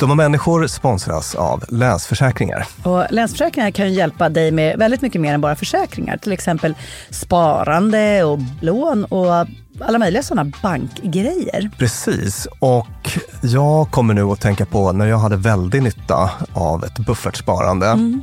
Dumma människor sponsras av Länsförsäkringar. Och Länsförsäkringar kan ju hjälpa dig med väldigt mycket mer än bara försäkringar. Till exempel sparande och lån och alla möjliga sådana bankgrejer. Precis, och jag kommer nu att tänka på när jag hade väldigt nytta av ett buffertsparande. Mm.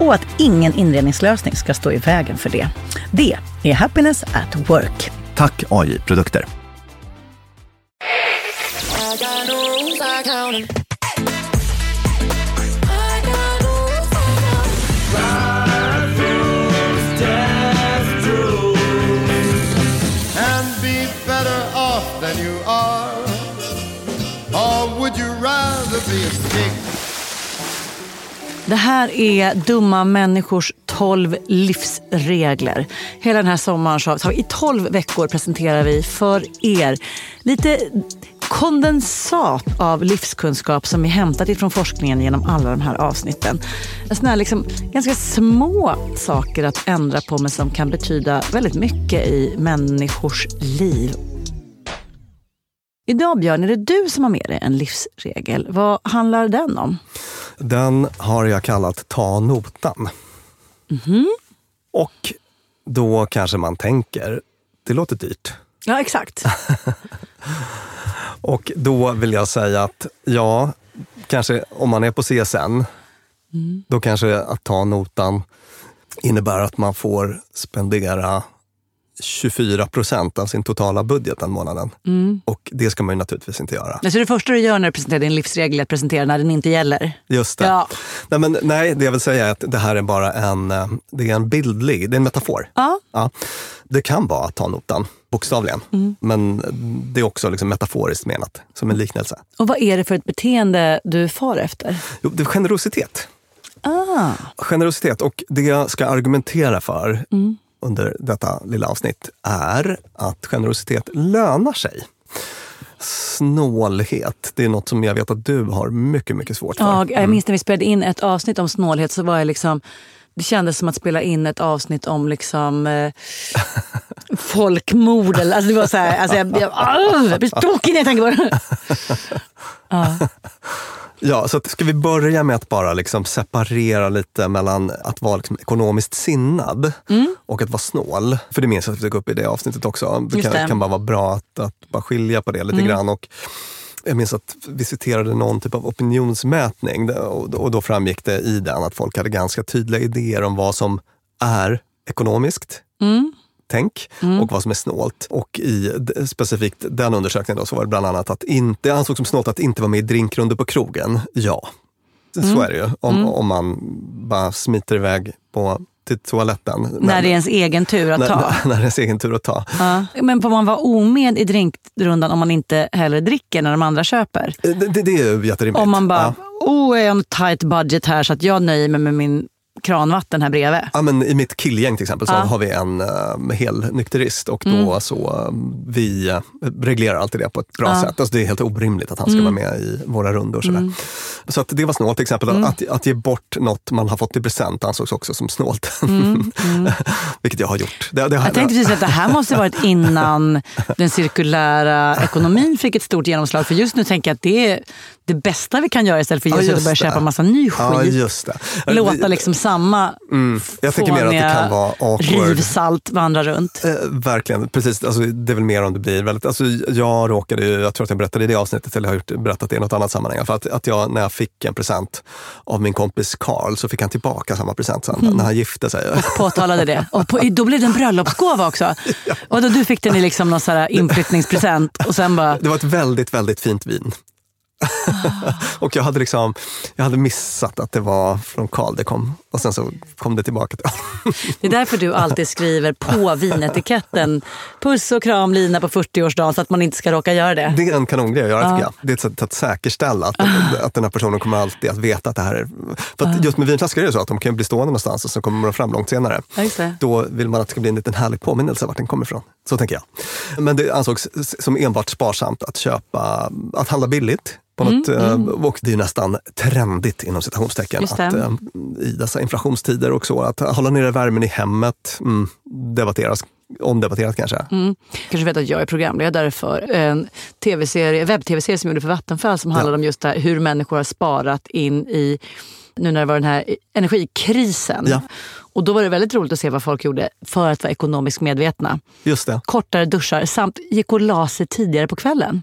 och att ingen inredningslösning ska stå i vägen för det. Det är Happiness at Work. Tack AI Produkter. and be better off than you are? Or would you rather be a stick? Det här är Dumma människors 12 livsregler. Hela den här sommaren så har vi, i 12 veckor presenterar vi för er lite kondensat av livskunskap som vi hämtat ifrån forskningen genom alla de här avsnitten. Såna här liksom ganska små saker att ändra på men som kan betyda väldigt mycket i människors liv. Idag Björn, är det du som har med dig en livsregel. Vad handlar den om? Den har jag kallat Ta notan. Och då kanske man tänker, det låter dyrt. Ja, exakt. Och då vill jag säga att ja, kanske om man är på CSN, då kanske att ta notan innebär att man får spendera 24 procent av sin totala budget den månaden. Och det ska man ju naturligtvis inte göra. Så det första du gör när du presenterar din livsregel är att presentera när den inte gäller? Just det. Ja. Nej, men, nej, det jag vill säga är att det här är bara en, eh, det är en bildlig, det är en metafor. Ja. Ja. Det kan vara att ta notan, bokstavligen. Men det är också liksom metaforiskt menat, som en liknelse. Och vad är det för ett beteende du far efter? Jo, det är generositet. Ah. Generositet och det jag ska argumentera för under detta lilla avsnitt är att generositet lönar sig. Snålhet, det är något som jag vet att du har mycket, mycket svårt för. Ja, jag minns när vi spelade in ett avsnitt om snålhet så var jag liksom det kändes som att spela in ett avsnitt om liksom, eh, folkmord. Eller, alltså det var så här, alltså jag, jag, ah, jag blir tråkig när jag tänker på det. Ja, så att, ska vi börja med att bara liksom separera lite mellan att vara liksom ekonomiskt sinnad och att vara snål. För det minns jag att vi tog upp i det avsnittet också. Det kan, det. kan bara vara bra att, att bara skilja på det lite grann. Och jag minns att vi citerade någon typ av opinionsmätning och, då framgick det i den att folk hade ganska tydliga idéer om vad som är ekonomiskt tänk och vad som är snålt. Och i specifikt den undersökningen då, så var det bland annat att inte, det ansågs som snålt att inte vara med i drinkrunder på krogen. Ja, så är det ju. Om, om man bara smiter iväg på, till toaletten. När det är ens egen tur att när, ta. när, när det är ens egen tur att ta. Ja. Men får man vara omed i drinkrundan om man inte heller dricker när de andra köper? Det, det, det är ju jätterimligt. Om man bara, Ja. oh jag har en tight budget här så att jag nöjer mig med min kranvatten här bredvid. Ja, men I mitt killgäng till exempel så Ja. har vi en uh, hel nykterist och då så uh, vi uh, reglerar alltid det på ett bra sätt. Alltså, det är helt orimligt att han ska vara med i våra rundor. Sådär. Så att det var snålt till exempel. Att, att ge bort något man har fått i present ansågs också som snålt. Vilket jag har gjort. Det, det har, Jag tänkte precis att det här måste varit innan den cirkulära ekonomin fick ett stort genomslag. För just nu tänker jag att det det bästa vi kan göra istället för Ja, att just börja köpa massa ny Ja, skit. det. Låta liksom samma Jag tänker mer att det kan vara awkward. rivsalt vandra runt. Eh, verkligen, precis. Alltså, det är väl mer om det blir väldigt... Alltså, jag råkade ju, jag tror att jag berättade i det avsnittet, eller har gjort, berättat det i något annat sammanhang, för att, att jag när jag fick en present av min kompis Karl så fick han tillbaka samma present sen när han gifte sig. Påtalade det. Och på, då blev det en bröllopsgåva också. Och då du fick den i liksom någon så inflyttningspresent och sen bara... Det var ett väldigt, väldigt fint vin. och jag hade, liksom, jag hade missat att det var från Karl det kom. Och sen så kom det tillbaka. Till. Det är därför du alltid skriver på vinetiketten puss och kram Lina på 40-årsdagen så att man inte ska råka göra det. Det är en kanongrej att göra tycker jag. Det är ett sätt att säkerställa att, att den här personen kommer alltid att veta att det här är... För att just med vinflaskor är det så att de kan bli stående någonstans och så kommer de fram långt senare. Ja. Då vill man att det ska bli en liten härlig påminnelse vart den kommer ifrån. Så tänker jag. Men det ansågs som enbart sparsamt att köpa, att handla billigt. På något, eh, Och det är nästan trendigt inom citationstecken att, eh, i dessa inflationstider och så. Att hålla nere värmen i hemmet mm, debatteras, omdebatterat kanske. kanske vet att jag är programledare för en TV-serie, webb-tv-serie som jag gjorde för Vattenfall som handlade om just det här, hur människor har sparat in i, nu när det var den här energikrisen. Ja. Och då var det väldigt roligt att se vad folk gjorde för att vara ekonomiskt medvetna. Just det. Kortare duschar samt gick och la sig tidigare på kvällen.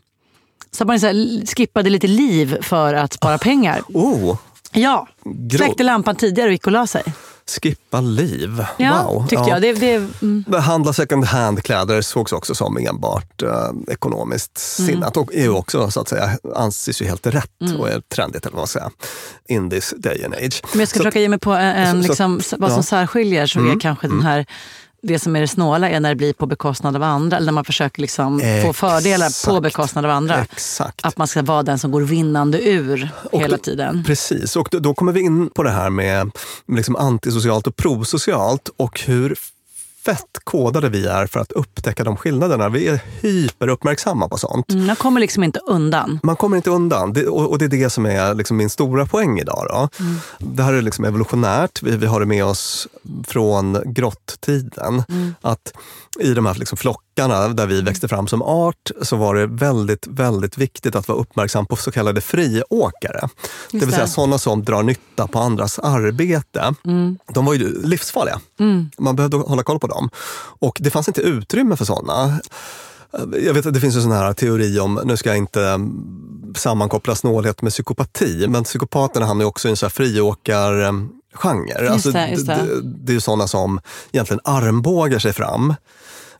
Så att man så här skippade lite liv för att spara pengar. Oh, Ja, Grå- släckte lampan tidigare och gick och la sig. skippa liv. Ja, wow. tyckte Ja. jag. Det, det, mm. Handla second hand-kläder sågs också som enbart eh, ekonomiskt Mm. sinnat och är också så att säga anses ju helt rätt och är trendigt eller vad man ska säga. In this day and age. Men jag ska Så- försöka ge mig på en, en så- liksom, så- vad som ja. särskiljer så Mm, är kanske den här det som är det snåla är när det blir på bekostnad av andra. Eller när man försöker liksom få fördelar på bekostnad av andra. Exakt. Att man ska vara den som går vinnande ur Och hela då- tiden. Precis, och då, då kommer vi in på det här med liksom antisocialt och prosocialt och hur fett kodade vi är för att upptäcka de skillnaderna. Vi är hyperuppmärksamma på sånt. Mm, jag kommer liksom inte undan. Man kommer inte undan det, och, och det är det som är liksom min stora poäng idag. Då. Det här är liksom evolutionärt, vi, vi har det med oss från grottiden. Att i de här liksom backarna där vi växte fram som art så var det väldigt, väldigt viktigt att vara uppmärksam på så kallade friåkare. det vill säga sådana som drar nytta på andras arbete. De var ju livsfarliga. Man behövde hålla koll på dem. Och det fanns inte utrymme för sådana. Jag vet att det finns en sån här teori om, nu ska jag inte mm, sammankoppla snålhet med psykopati, men psykopaterna hamnar ju också i en sån här friåkargenre. Alltså, det, just det. det, det är ju sådana som egentligen armbågar sig fram.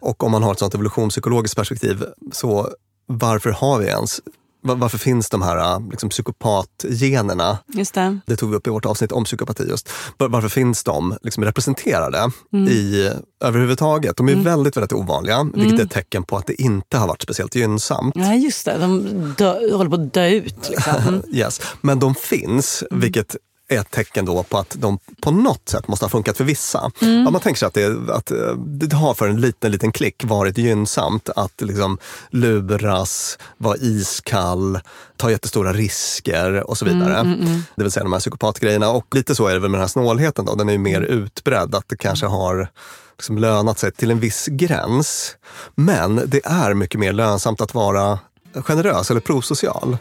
Och om man har ett sånt evolutionspsykologiskt perspektiv, så varför har vi ens var- varför finns de här liksom, psykopatgenerna? Just det. Det tog vi upp i vårt avsnitt om psykopati just. Var- Varför finns de liksom representerade Mm. i, överhuvudtaget? De är väldigt, väldigt ovanliga, vilket är ett tecken på att det inte har varit speciellt gynnsamt. Ja, just det. De dö, håller på att dö ut. Liksom. Mm. Yes. Men de finns, vilket är ett tecken då på att de på något sätt måste ha funkat för vissa. Mm. Ja, man tänker sig att, det, att eh, det har för en liten, liten klick varit gynnsamt att liksom luras, vara iskall, ta jättestora risker och så Mm, vidare. Det vill säga de här psykopatgrejerna. Och lite så är det väl med den här snålheten. Då. Den är ju mer Mm. utbredd, att det kanske har liksom lönat sig till en viss gräns. Men det är mycket mer lönsamt att vara generös eller prosocial.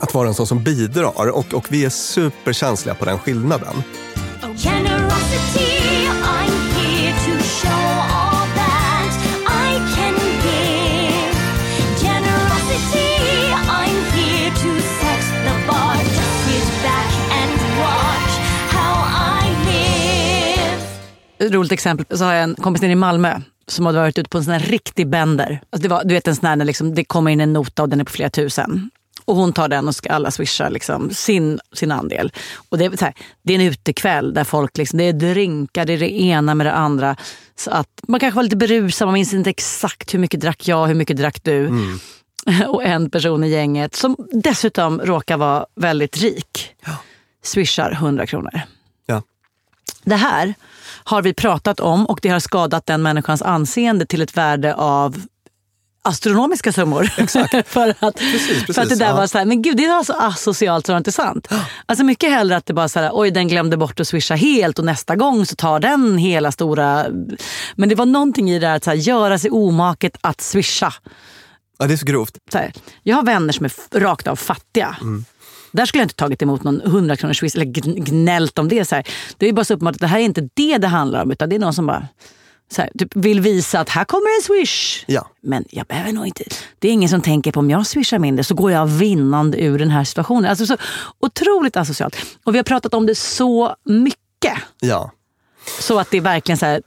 Att vara en sån som bidrar och, och vi är superkänsliga på den skillnaden. I live. roligt exempel så har jag en kompis nere i Malmö som hade varit ute på en sån här riktig bender. Alltså det var, du vet en sån här när liksom, det kommer in en nota och den är på flera tusen. Och hon tar den och ska alla swisha liksom, sin, sin andel. Och det, är här, det är en utekväll där folk, liksom, det är drinkar, det är det ena med det andra. Så att man kanske var lite berusad, man minns inte exakt hur mycket drack jag, hur mycket drack du. Och en person i gänget som dessutom råkar vara väldigt rik. Swishar 100 kronor. Ja. Det här har vi pratat om och det har skadat den människans anseende till ett värde av astronomiska summor. Exakt. för, att, precis, för att det där ja. var så här, men gud det var så asocialt så det inte sant. Alltså mycket hellre att det bara så här, oj den glömde bort att swisha helt och nästa gång så tar den hela stora. Men det var någonting i det där att så här, göra sig omaket att swisha. ja, det är så grovt. Så här, jag har vänner som är rakt av fattiga. Där skulle jag inte tagit emot någon 100 kronors swish eller gn- gnällt om det. Så här. Det är bara så uppenbart att det här är inte det det handlar om. Utan det är någon som bara så här, typ vill visa att här kommer en swish. Ja. Men jag behöver nog inte. Det är ingen som tänker på om jag swishar mindre så går jag vinnande ur den här situationen. Alltså så otroligt asocialt. Och vi har pratat om det så mycket. Ja. Så att det är verkligen så här.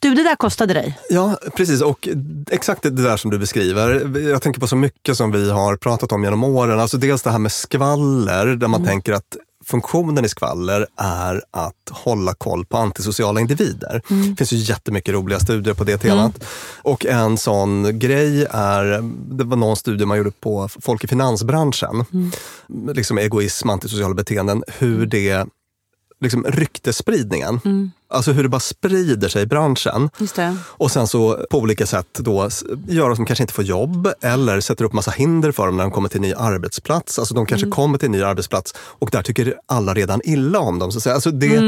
Du det där kostade dig. Ja, precis. Och exakt det där som du beskriver. Jag tänker på så mycket som vi har pratat om genom åren. Alltså dels det här med skvaller, där man tänker att funktionen i skvaller är att hålla koll på antisociala individer. Det finns ju jättemycket roliga studier på det temat. Och en sån grej är, det var någon studie man gjorde på folk i finansbranschen. Liksom egoism, antisociala beteenden, hur det liksom ryktesspridningen. Alltså hur det bara sprider sig i branschen. Och sen så på olika sätt då gör att de kanske inte får jobb eller sätter upp massa hinder för dem när de kommer till en ny arbetsplats. Alltså de kanske kommer till en ny arbetsplats och där tycker alla redan illa om dem. Så att säga. Alltså det,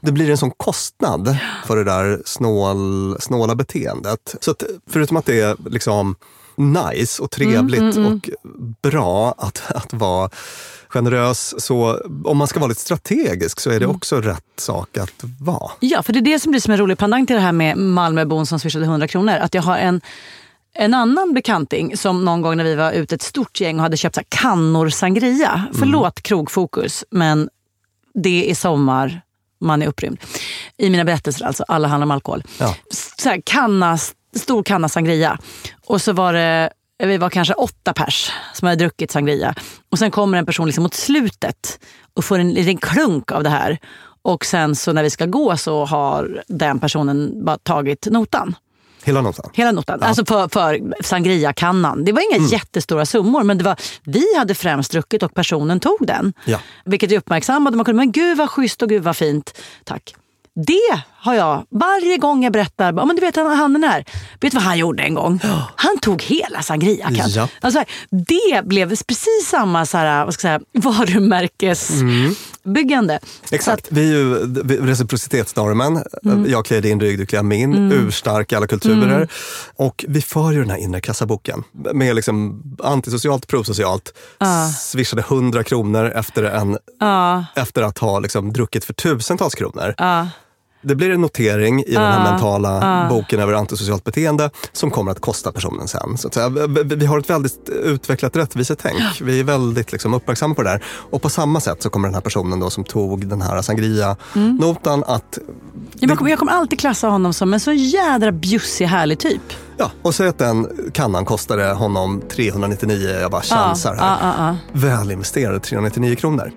det blir en sån kostnad för det där snål, snåla beteendet. Så att förutom att det är liksom nice och trevligt och bra att, att vara generös, så om man ska vara lite strategisk så är det också rätt sak att vara. Ja, för det är det som blir som en rolig pendang till det här med Malmöbon som swishade 100 kronor. Att jag har en, en annan bekanting som någon gång när vi var ute ett stort gäng och hade köpt så kannor sangria. Förlåt krogfokus, men det är sommar, man är upprymd. I mina berättelser alltså, alla handlar om alkohol. Ja. Så här, kanna, stor kanna sangria. Och så var det vi var kanske åtta pers som hade druckit sangria. Och sen kommer en person liksom mot slutet och får en liten klunk av det här. Och sen så när vi ska gå så har den personen bara tagit notan. Hela notan. Hela notan. Alltså för, för sangria-kannan. Det var inga Mm. jättestora summor men det var, vi hade främst druckit och personen tog den. Ja. Vilket vi uppmärksammade. Man kunde, men gud vad schysst och gud vad fint. Tack. Det har jag, varje gång jag berättar, men du vet han, den här, vet du vad han gjorde en gång? Han tog hela sangriakan. Ja. Alltså, det blev precis samma så här, vad ska jag säga, varumärkesbyggande. Exakt. Vi är ju reciprocitetsnormen. Jag kliar din rygg, du kliar min. Urstark i alla kulturer. Och vi för ju den här inre kassaboken. Med liksom antisocialt, prosocialt. Swishade 100 kronor efter, en, efter att ha liksom druckit för tusentals kronor. Det blir en notering i den här mentala boken över antisocialt beteende som kommer att kosta personen sen. Så att säga. Vi- har ett väldigt utvecklat rättvisetänk. Vi är väldigt liksom uppmärksamma på det där. Och på samma sätt så kommer den här personen då som tog den här sangria-notan att Jag kommer, jag kommer alltid klassa honom som en så jädra bjussig, härlig typ. Ja, och säg att den kannan kostade honom 399, jag bara chansar här. ja, ja, ja. Väl investerade 399 kronor.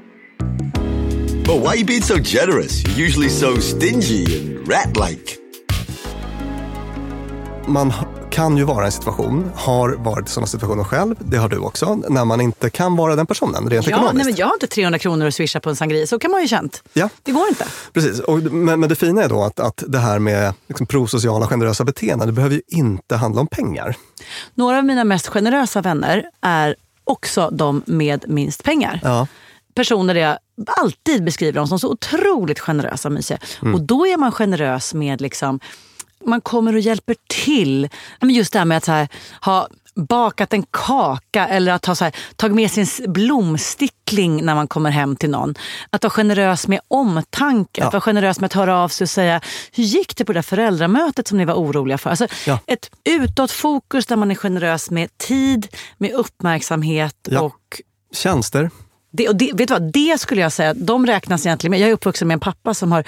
But why you being so generous? You're usually so stingy and rat-like. Man kan ju vara i en situation, har varit i sådana situationer själv, det har du också, när man inte kan vara den personen rent Ja, ekonomiskt. nej, men jag har inte 300 kronor att swisha på en sangria, så kan man ju känt. Ja. Det går inte. Precis, och, men, men det fina är då att, att det här med liksom, prosociala generösa beteenden, det behöver ju inte handla om pengar. Några av mina mest generösa vänner är också de med minst pengar. Ja. Personer där jag alltid beskriver dem som så otroligt generösa och mysiga. Mm. Och då är man generös med liksom, man kommer och hjälper till. Men Just det här med att här, ha bakat en kaka eller att ha så här, tagit med sin blomstickling när man kommer hem till någon. Att vara generös med omtanke, att vara generös med att höra av sig och säga hur gick det på det där föräldramötet som ni var oroliga för? Alltså, Ja. Ett utåtfokus där man är generös med tid, med uppmärksamhet Ja. och Tjänster. Det, och det, vet du vad, det skulle jag säga, de räknas egentligen med. Jag är uppvuxen med en pappa som har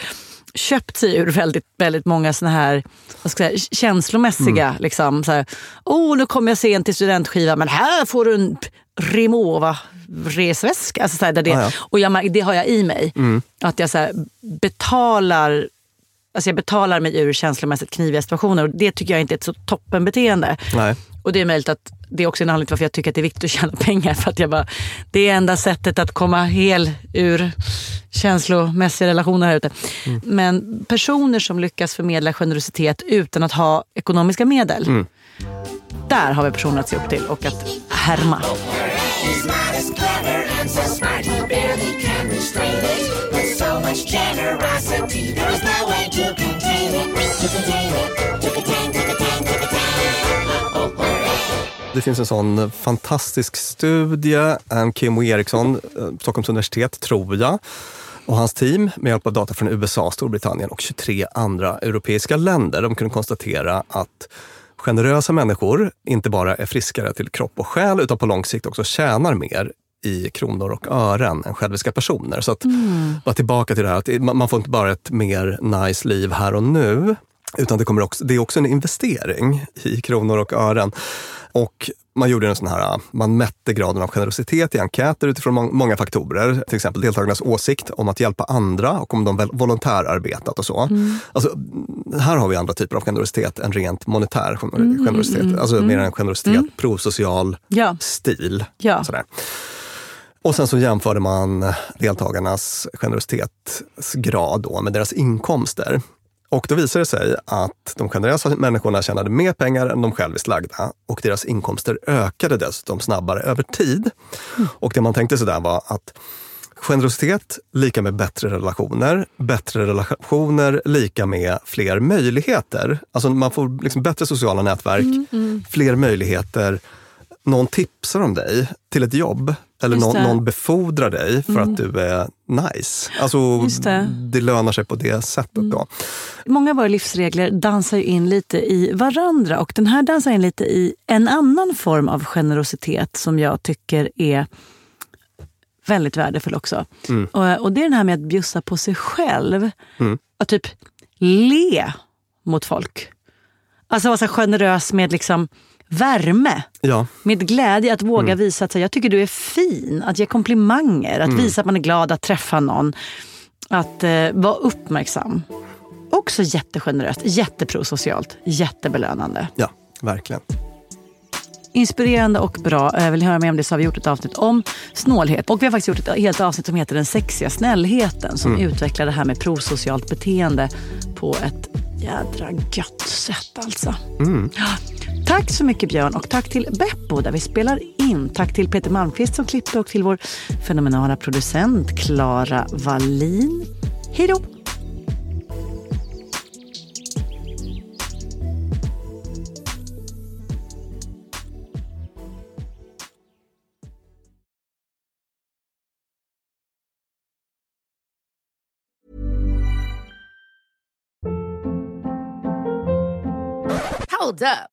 köpt sig ur väldigt, väldigt många såna här vad ska jag säga, känslomässiga... Mm. Liksom, så här, oh, nu kommer jag sent till studentskiva men här får du en Rimowa resväska. Alltså, så här, där det, Ja, ja. Och jag, det har jag i mig. Att jag så här, betalar Alltså jag betalar mig ur känslomässigt kniviga situationer och det tycker jag inte är ett så toppenbeteende. Nej. Och det är möjligt att det är också en anledning till varför jag tycker att det är viktigt att tjäna pengar. För att jag bara, det är enda sättet att komma hel ur känslomässiga relationer här ute. Men personer som lyckas förmedla generositet utan att ha ekonomiska medel. Där har vi personer att se upp till och att härma. He's Det finns en sån fantastisk studie, Kim. Eriksson, eh, Stockholms universitet, tror jag, och hans team med hjälp av data från USA, Storbritannien och 23 andra europeiska länder. De kunde konstatera att generösa människor inte bara är friskare till kropp och själ utan på lång sikt också tjänar mer i kronor och ören än själviska personer. Så att vara tillbaka till det här att man får inte bara ett mer nice liv här och nu, utan det, kommer också, det är också en investering i kronor och ören. Och man gjorde en sån här, man mätte graden av generositet i enkäter utifrån må- många faktorer. Till exempel deltagarnas åsikt om att hjälpa andra och om de väl- volontärarbetat och så. Alltså, här har vi andra typer av generositet än rent monetär gener- generositet. Alltså mer en generositet, prosocial Ja. stil. Ja. Sådär. Och sen så jämförde man deltagarnas generositetsgrad då med deras inkomster. Och då visade det sig att de generösa människorna tjänade mer pengar än de själviskt lagda och deras inkomster ökade dessutom snabbare över tid. Och det man tänkte sig där var att generositet lika med bättre relationer, bättre relationer lika med fler möjligheter. Alltså man får liksom bättre sociala nätverk, fler möjligheter. Någon tipsar om dig till ett jobb eller någon. Mm. någon befordrar dig för att du är nice. Alltså, det. det lönar sig på det sättet. Då. Många av våra livsregler dansar in lite i varandra och den här dansar in lite i en annan form av generositet som jag tycker är väldigt värdefull också. Och, och det är den här med att bjussa på sig själv. Att typ le mot folk. Alltså vara så generös med liksom värme. Ja, Med glädje, att våga visa att jag tycker du är fin. Att ge komplimanger, att visa att man är glad att träffa någon. Att eh, vara uppmärksam. Också jättegeneröst, jätteprosocialt, jättebelönande. ja verkligen. inspirerande och bra. Eh, Vill ni höra mer om det så har vi gjort ett avsnitt om snålhet. Och vi har faktiskt gjort ett helt avsnitt som heter Den sexiga snällheten som utvecklar det här med prosocialt beteende på ett jädra gött sätt alltså. Ja. Tack så mycket Björn och tack till Beppo där vi spelar in. Tack till Peter Malmqvist som klippte och till vår fenomenala producent Klara Wallin. Hej då! Hold up.